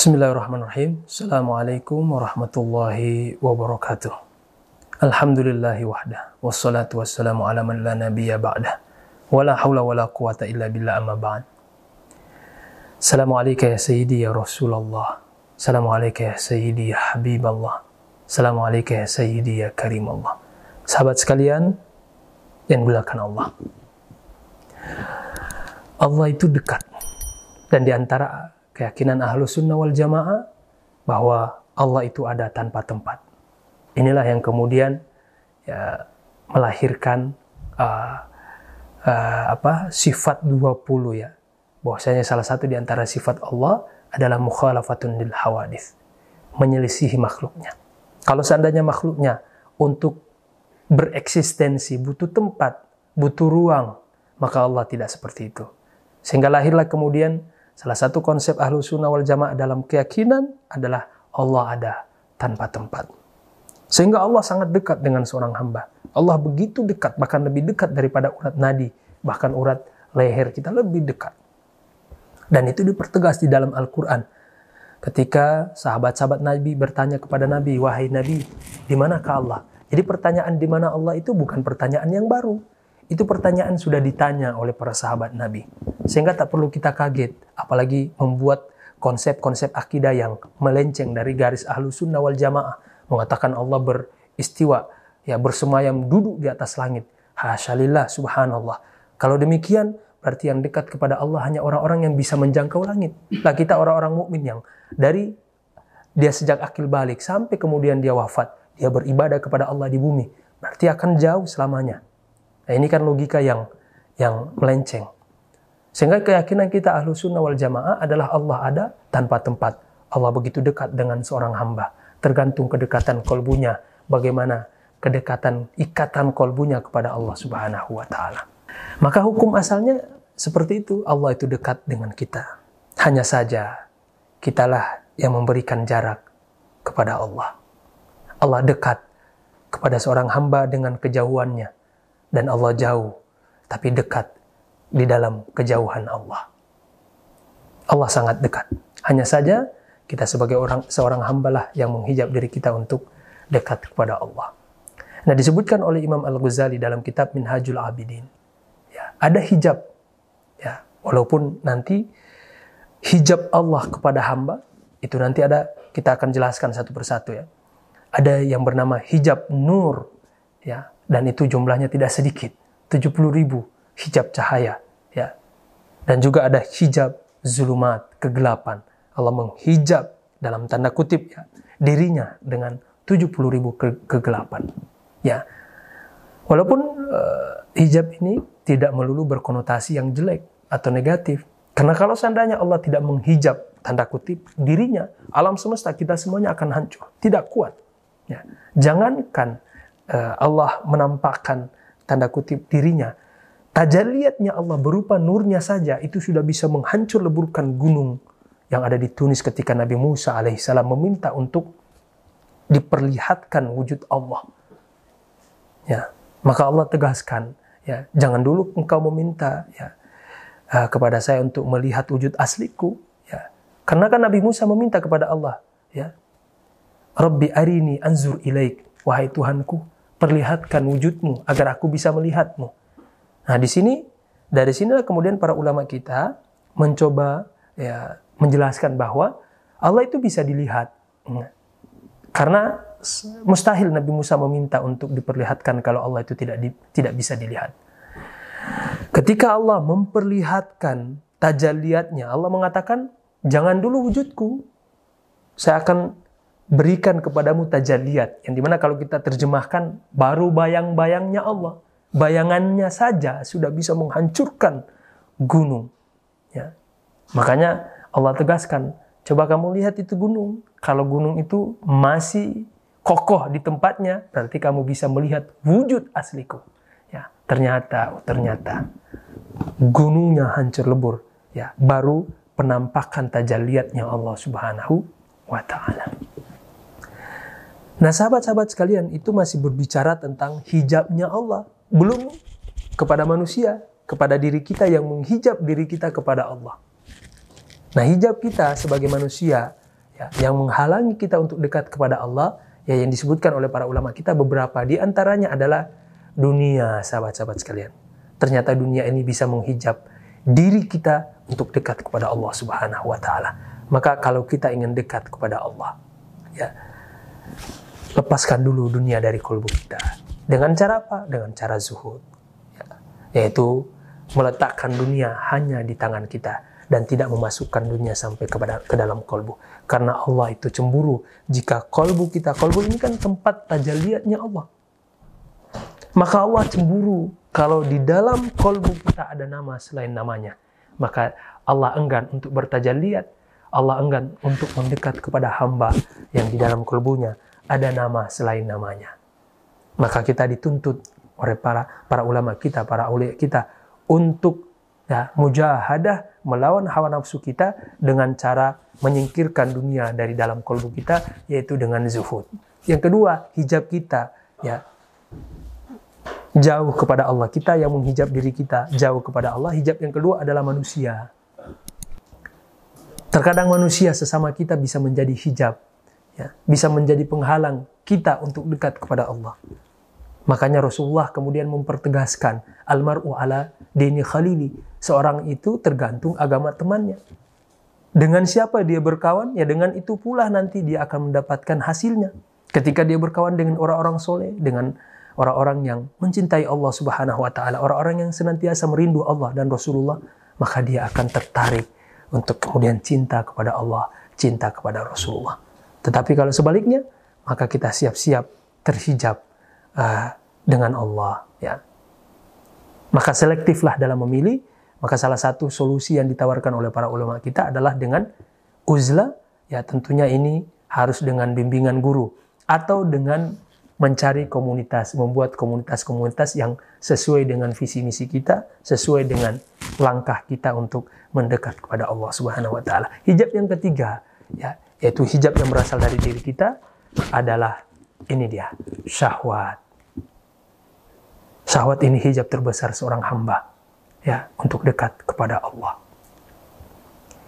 Bismillahirrahmanirrahim. Assalamualaikum warahmatullahi wabarakatuh. Alhamdulillahi wahdah. Wassalatu wassalamu ala man la nabiyya ba'dah. Wala hawla wala quwata illa billah amma ba'd. Assalamualaikum ya sayyidi ya Rasulullah. Assalamualaikum ya sayyidi ya Habiballah. Assalamualaikum ya sayyidi ya Karimallah. Sahabat sekalian yang dimuliakan Allah. Allah itu dekat. Dan di antara keyakinan ahlu sunnah wal jamaah bahwa Allah itu ada tanpa tempat. Inilah yang kemudian ya, melahirkan uh, uh, apa sifat 20 ya. Bahwasanya salah satu di antara sifat Allah adalah mukhalafatun lil hawadith. Menyelisihi makhluknya. Kalau seandainya makhluknya untuk bereksistensi butuh tempat, butuh ruang, maka Allah tidak seperti itu. Sehingga lahirlah kemudian Salah satu konsep ahlu sunnah wal jamaah dalam keyakinan adalah Allah ada tanpa tempat. Sehingga Allah sangat dekat dengan seorang hamba. Allah begitu dekat, bahkan lebih dekat daripada urat nadi, bahkan urat leher kita lebih dekat. Dan itu dipertegas di dalam Al-Quran. Ketika sahabat-sahabat Nabi bertanya kepada Nabi, Wahai Nabi, di manakah Allah? Jadi pertanyaan di mana Allah itu bukan pertanyaan yang baru. Itu pertanyaan sudah ditanya oleh para sahabat Nabi. Sehingga tak perlu kita kaget, apalagi membuat konsep-konsep akidah yang melenceng dari garis ahlu sunnah wal jamaah. Mengatakan Allah beristiwa, ya bersemayam duduk di atas langit. Hasyalillah, subhanallah. Kalau demikian, berarti yang dekat kepada Allah hanya orang-orang yang bisa menjangkau langit. Lah kita orang-orang mukmin yang dari dia sejak akil balik sampai kemudian dia wafat, dia beribadah kepada Allah di bumi, berarti akan jauh selamanya. Nah, ini kan logika yang yang melenceng. Sehingga keyakinan kita ahlu sunnah wal jamaah adalah Allah ada tanpa tempat. Allah begitu dekat dengan seorang hamba. Tergantung kedekatan kolbunya. Bagaimana kedekatan ikatan kolbunya kepada Allah subhanahu wa ta'ala. Maka hukum asalnya seperti itu. Allah itu dekat dengan kita. Hanya saja kitalah yang memberikan jarak kepada Allah. Allah dekat kepada seorang hamba dengan kejauhannya dan Allah jauh, tapi dekat di dalam kejauhan Allah. Allah sangat dekat. Hanya saja kita sebagai orang seorang hambalah yang menghijab diri kita untuk dekat kepada Allah. Nah disebutkan oleh Imam Al Ghazali dalam kitab Minhajul Abidin, ya, ada hijab, ya, walaupun nanti hijab Allah kepada hamba itu nanti ada kita akan jelaskan satu persatu ya. Ada yang bernama hijab nur, ya, dan itu jumlahnya tidak sedikit. 70 ribu hijab cahaya ya. Dan juga ada hijab zulumat kegelapan. Allah menghijab dalam tanda kutip ya dirinya dengan 70 ribu ke kegelapan ya. Walaupun uh, hijab ini tidak melulu berkonotasi yang jelek atau negatif karena kalau seandainya Allah tidak menghijab tanda kutip dirinya alam semesta kita semuanya akan hancur tidak kuat ya. Jangankan Allah menampakkan tanda kutip dirinya, tajaliatnya Allah berupa nurnya saja itu sudah bisa menghancur leburkan gunung yang ada di Tunis ketika Nabi Musa alaihissalam meminta untuk diperlihatkan wujud Allah. Ya, maka Allah tegaskan, ya, jangan dulu engkau meminta ya uh, kepada saya untuk melihat wujud asliku, ya. Karena kan Nabi Musa meminta kepada Allah, ya. Rabbi arini anzur ilaik, wahai Tuhanku, perlihatkan wujudmu agar aku bisa melihatmu. Nah, di sini dari sinilah kemudian para ulama kita mencoba ya menjelaskan bahwa Allah itu bisa dilihat. Karena mustahil Nabi Musa meminta untuk diperlihatkan kalau Allah itu tidak di, tidak bisa dilihat. Ketika Allah memperlihatkan tajaliatnya, Allah mengatakan, "Jangan dulu wujudku. Saya akan berikan kepadamu tajaliat yang di mana kalau kita terjemahkan baru bayang-bayangnya Allah. Bayangannya saja sudah bisa menghancurkan gunung. Ya. Makanya Allah tegaskan coba kamu lihat itu gunung. Kalau gunung itu masih kokoh di tempatnya berarti kamu bisa melihat wujud asliku. Ya ternyata oh, ternyata gunungnya hancur lebur. Ya baru penampakan tajaliatnya Allah Subhanahu wa taala Nah sahabat-sahabat sekalian itu masih berbicara tentang hijabnya Allah. Belum kepada manusia, kepada diri kita yang menghijab diri kita kepada Allah. Nah hijab kita sebagai manusia ya, yang menghalangi kita untuk dekat kepada Allah ya yang disebutkan oleh para ulama kita beberapa di antaranya adalah dunia sahabat-sahabat sekalian. Ternyata dunia ini bisa menghijab diri kita untuk dekat kepada Allah Subhanahu wa taala. Maka kalau kita ingin dekat kepada Allah ya lepaskan dulu dunia dari kolbu kita. Dengan cara apa? Dengan cara zuhud. Ya, yaitu meletakkan dunia hanya di tangan kita dan tidak memasukkan dunia sampai kepada ke dalam kolbu. Karena Allah itu cemburu jika kolbu kita, kolbu ini kan tempat tajaliatnya Allah. Maka Allah cemburu kalau di dalam kolbu kita ada nama selain namanya. Maka Allah enggan untuk bertajaliat. Allah enggan untuk mendekat kepada hamba yang di dalam kolbunya ada nama selain namanya. Maka kita dituntut oleh para para ulama kita, para ulia kita untuk ya, mujahadah melawan hawa nafsu kita dengan cara menyingkirkan dunia dari dalam kolbu kita yaitu dengan zuhud. Yang kedua, hijab kita ya jauh kepada Allah. Kita yang menghijab diri kita jauh kepada Allah. Hijab yang kedua adalah manusia. Terkadang manusia sesama kita bisa menjadi hijab, ya, bisa menjadi penghalang kita untuk dekat kepada Allah. Makanya Rasulullah kemudian mempertegaskan almaru ala dini khalili. Seorang itu tergantung agama temannya. Dengan siapa dia berkawan, ya dengan itu pula nanti dia akan mendapatkan hasilnya. Ketika dia berkawan dengan orang-orang soleh, dengan orang-orang yang mencintai Allah Subhanahu wa taala, orang-orang yang senantiasa merindu Allah dan Rasulullah, maka dia akan tertarik untuk kemudian cinta kepada Allah, cinta kepada Rasulullah. Tetapi kalau sebaliknya, maka kita siap-siap terhijab uh, dengan Allah ya. Maka selektiflah dalam memilih, maka salah satu solusi yang ditawarkan oleh para ulama kita adalah dengan uzlah ya tentunya ini harus dengan bimbingan guru atau dengan mencari komunitas, membuat komunitas-komunitas yang sesuai dengan visi misi kita, sesuai dengan langkah kita untuk mendekat kepada Allah Subhanahu wa taala. Hijab yang ketiga ya, yaitu hijab yang berasal dari diri kita adalah ini dia, syahwat. Syahwat ini hijab terbesar seorang hamba ya untuk dekat kepada Allah.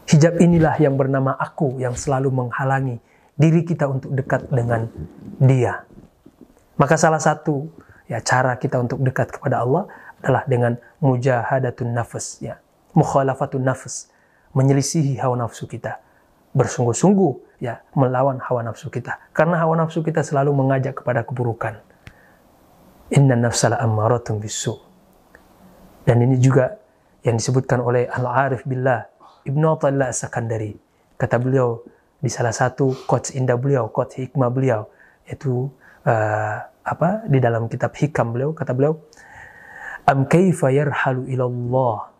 Hijab inilah yang bernama aku yang selalu menghalangi diri kita untuk dekat dengan Dia. Maka salah satu ya cara kita untuk dekat kepada Allah adalah dengan mujahadatun nafas ya, mukhalafatun nafas, menyelisihi hawa nafsu kita. Bersungguh-sungguh ya melawan hawa nafsu kita. Karena hawa nafsu kita selalu mengajak kepada keburukan Inna nafsala ammaratun bisu. Dan ini juga yang disebutkan oleh Al-Arif Billah Ibnu Athaillah Sakandari. Kata beliau di salah satu quotes indah beliau, quotes hikmah beliau, yaitu uh, apa di dalam kitab hikam beliau kata beliau am kaifa yarhalu ilallah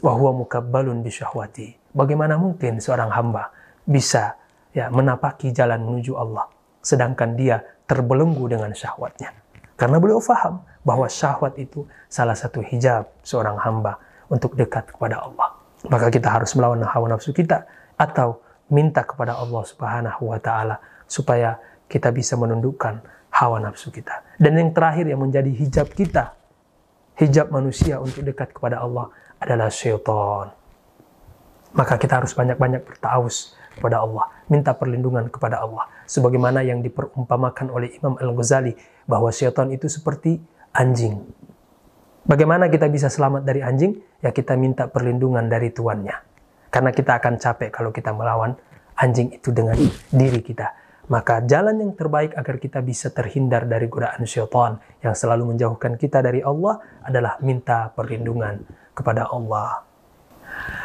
wa huwa mukabbalun bisyahwati bagaimana mungkin seorang hamba bisa ya menapaki jalan menuju Allah sedangkan dia terbelenggu dengan syahwatnya karena beliau faham bahwa syahwat itu salah satu hijab seorang hamba untuk dekat kepada Allah. Maka kita harus melawan hawa nafsu kita atau minta kepada Allah Subhanahu wa taala supaya kita bisa menundukkan hawa nafsu kita. Dan yang terakhir yang menjadi hijab kita, hijab manusia untuk dekat kepada Allah adalah syaitan. Maka kita harus banyak-banyak bertaus kepada Allah, minta perlindungan kepada Allah. Sebagaimana yang diperumpamakan oleh Imam Al-Ghazali bahwa syaitan itu seperti anjing. Bagaimana kita bisa selamat dari anjing? Ya kita minta perlindungan dari tuannya. Karena kita akan capek kalau kita melawan anjing itu dengan diri kita. Maka jalan yang terbaik agar kita bisa terhindar dari godaan syaitan yang selalu menjauhkan kita dari Allah adalah minta perlindungan kepada Allah.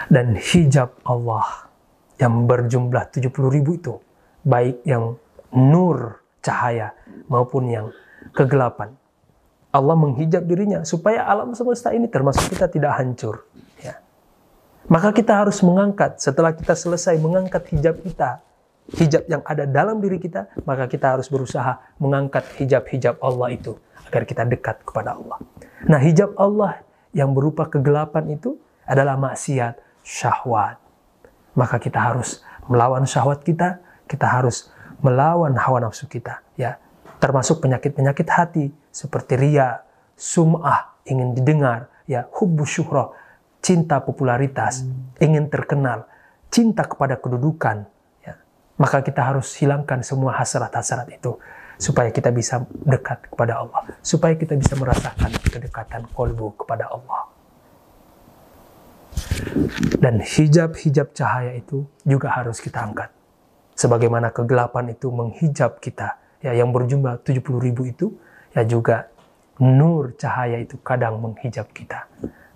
Dan hijab Allah yang berjumlah 70 ribu itu, baik yang nur cahaya maupun yang kegelapan. Allah menghijab dirinya supaya alam semesta ini termasuk kita tidak hancur. Ya. Maka kita harus mengangkat, setelah kita selesai mengangkat hijab kita, hijab yang ada dalam diri kita, maka kita harus berusaha mengangkat hijab-hijab Allah itu agar kita dekat kepada Allah. Nah, hijab Allah yang berupa kegelapan itu adalah maksiat, syahwat, maka kita harus melawan syahwat kita, kita harus melawan hawa nafsu kita, ya. Termasuk penyakit-penyakit hati seperti ria, sum'ah, ingin didengar, ya, hubbu syuhra, cinta popularitas, ingin terkenal, cinta kepada kedudukan, ya. Maka kita harus hilangkan semua hasrat-hasrat itu supaya kita bisa dekat kepada Allah, supaya kita bisa merasakan kedekatan kolbu kepada Allah. Dan hijab-hijab cahaya itu juga harus kita angkat. Sebagaimana kegelapan itu menghijab kita, ya yang berjumlah 70 ribu itu, ya juga nur cahaya itu kadang menghijab kita.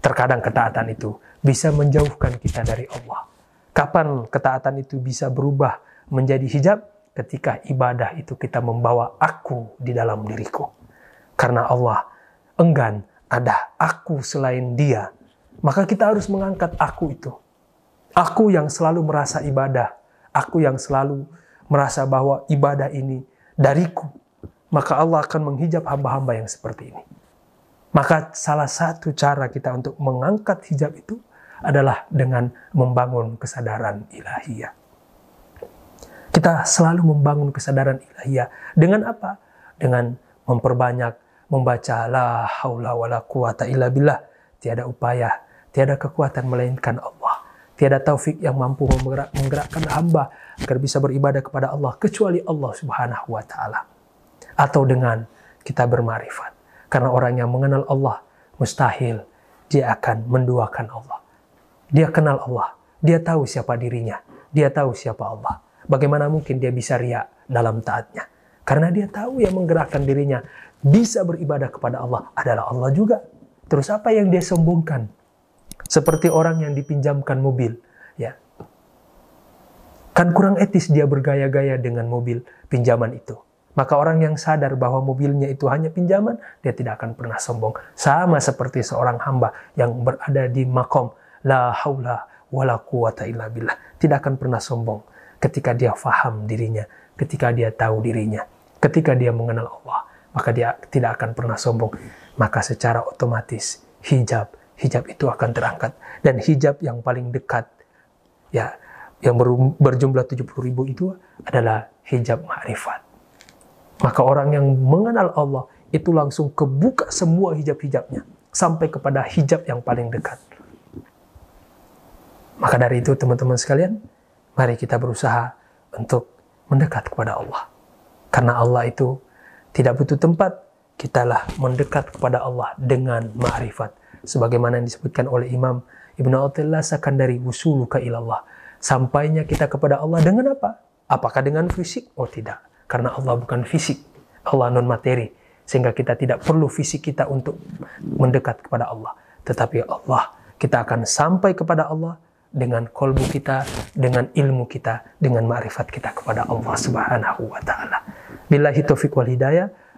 Terkadang ketaatan itu bisa menjauhkan kita dari Allah. Kapan ketaatan itu bisa berubah menjadi hijab? Ketika ibadah itu kita membawa aku di dalam diriku. Karena Allah enggan ada aku selain dia maka kita harus mengangkat aku itu. Aku yang selalu merasa ibadah. Aku yang selalu merasa bahwa ibadah ini dariku. Maka Allah akan menghijab hamba-hamba yang seperti ini. Maka salah satu cara kita untuk mengangkat hijab itu adalah dengan membangun kesadaran ilahiyah. Kita selalu membangun kesadaran ilahiyah. Dengan apa? Dengan memperbanyak membaca la haula wala quwata illa billah. Tiada upaya Tiada kekuatan melainkan Allah. Tiada taufik yang mampu menggerak, menggerakkan hamba agar bisa beribadah kepada Allah kecuali Allah Subhanahu wa taala. Atau dengan kita bermarifat. Karena orang yang mengenal Allah mustahil dia akan menduakan Allah. Dia kenal Allah, dia tahu siapa dirinya, dia tahu siapa Allah. Bagaimana mungkin dia bisa riak dalam taatnya? Karena dia tahu yang menggerakkan dirinya bisa beribadah kepada Allah adalah Allah juga. Terus apa yang dia sombongkan? Seperti orang yang dipinjamkan mobil, ya. Kan kurang etis dia bergaya-gaya dengan mobil pinjaman itu. Maka orang yang sadar bahwa mobilnya itu hanya pinjaman, dia tidak akan pernah sombong. Sama seperti seorang hamba yang berada di makom la haula wala quwata illa billah. Tidak akan pernah sombong ketika dia faham dirinya, ketika dia tahu dirinya, ketika dia mengenal Allah, maka dia tidak akan pernah sombong. Maka secara otomatis hijab hijab itu akan terangkat. Dan hijab yang paling dekat, ya, yang berjumlah 70 ribu itu adalah hijab ma'rifat. Maka orang yang mengenal Allah itu langsung kebuka semua hijab-hijabnya sampai kepada hijab yang paling dekat. Maka dari itu teman-teman sekalian, mari kita berusaha untuk mendekat kepada Allah. Karena Allah itu tidak butuh tempat, kitalah mendekat kepada Allah dengan ma'rifat sebagaimana yang disebutkan oleh Imam Ibnu Athaillah dari wusuluka ilallah. Sampainya kita kepada Allah dengan apa? Apakah dengan fisik? Oh tidak, karena Allah bukan fisik. Allah non materi sehingga kita tidak perlu fisik kita untuk mendekat kepada Allah. Tetapi Allah, kita akan sampai kepada Allah dengan kolbu kita, dengan ilmu kita, dengan ma'rifat kita kepada Allah Subhanahu wa taala. Billahi taufiq wal hidayah.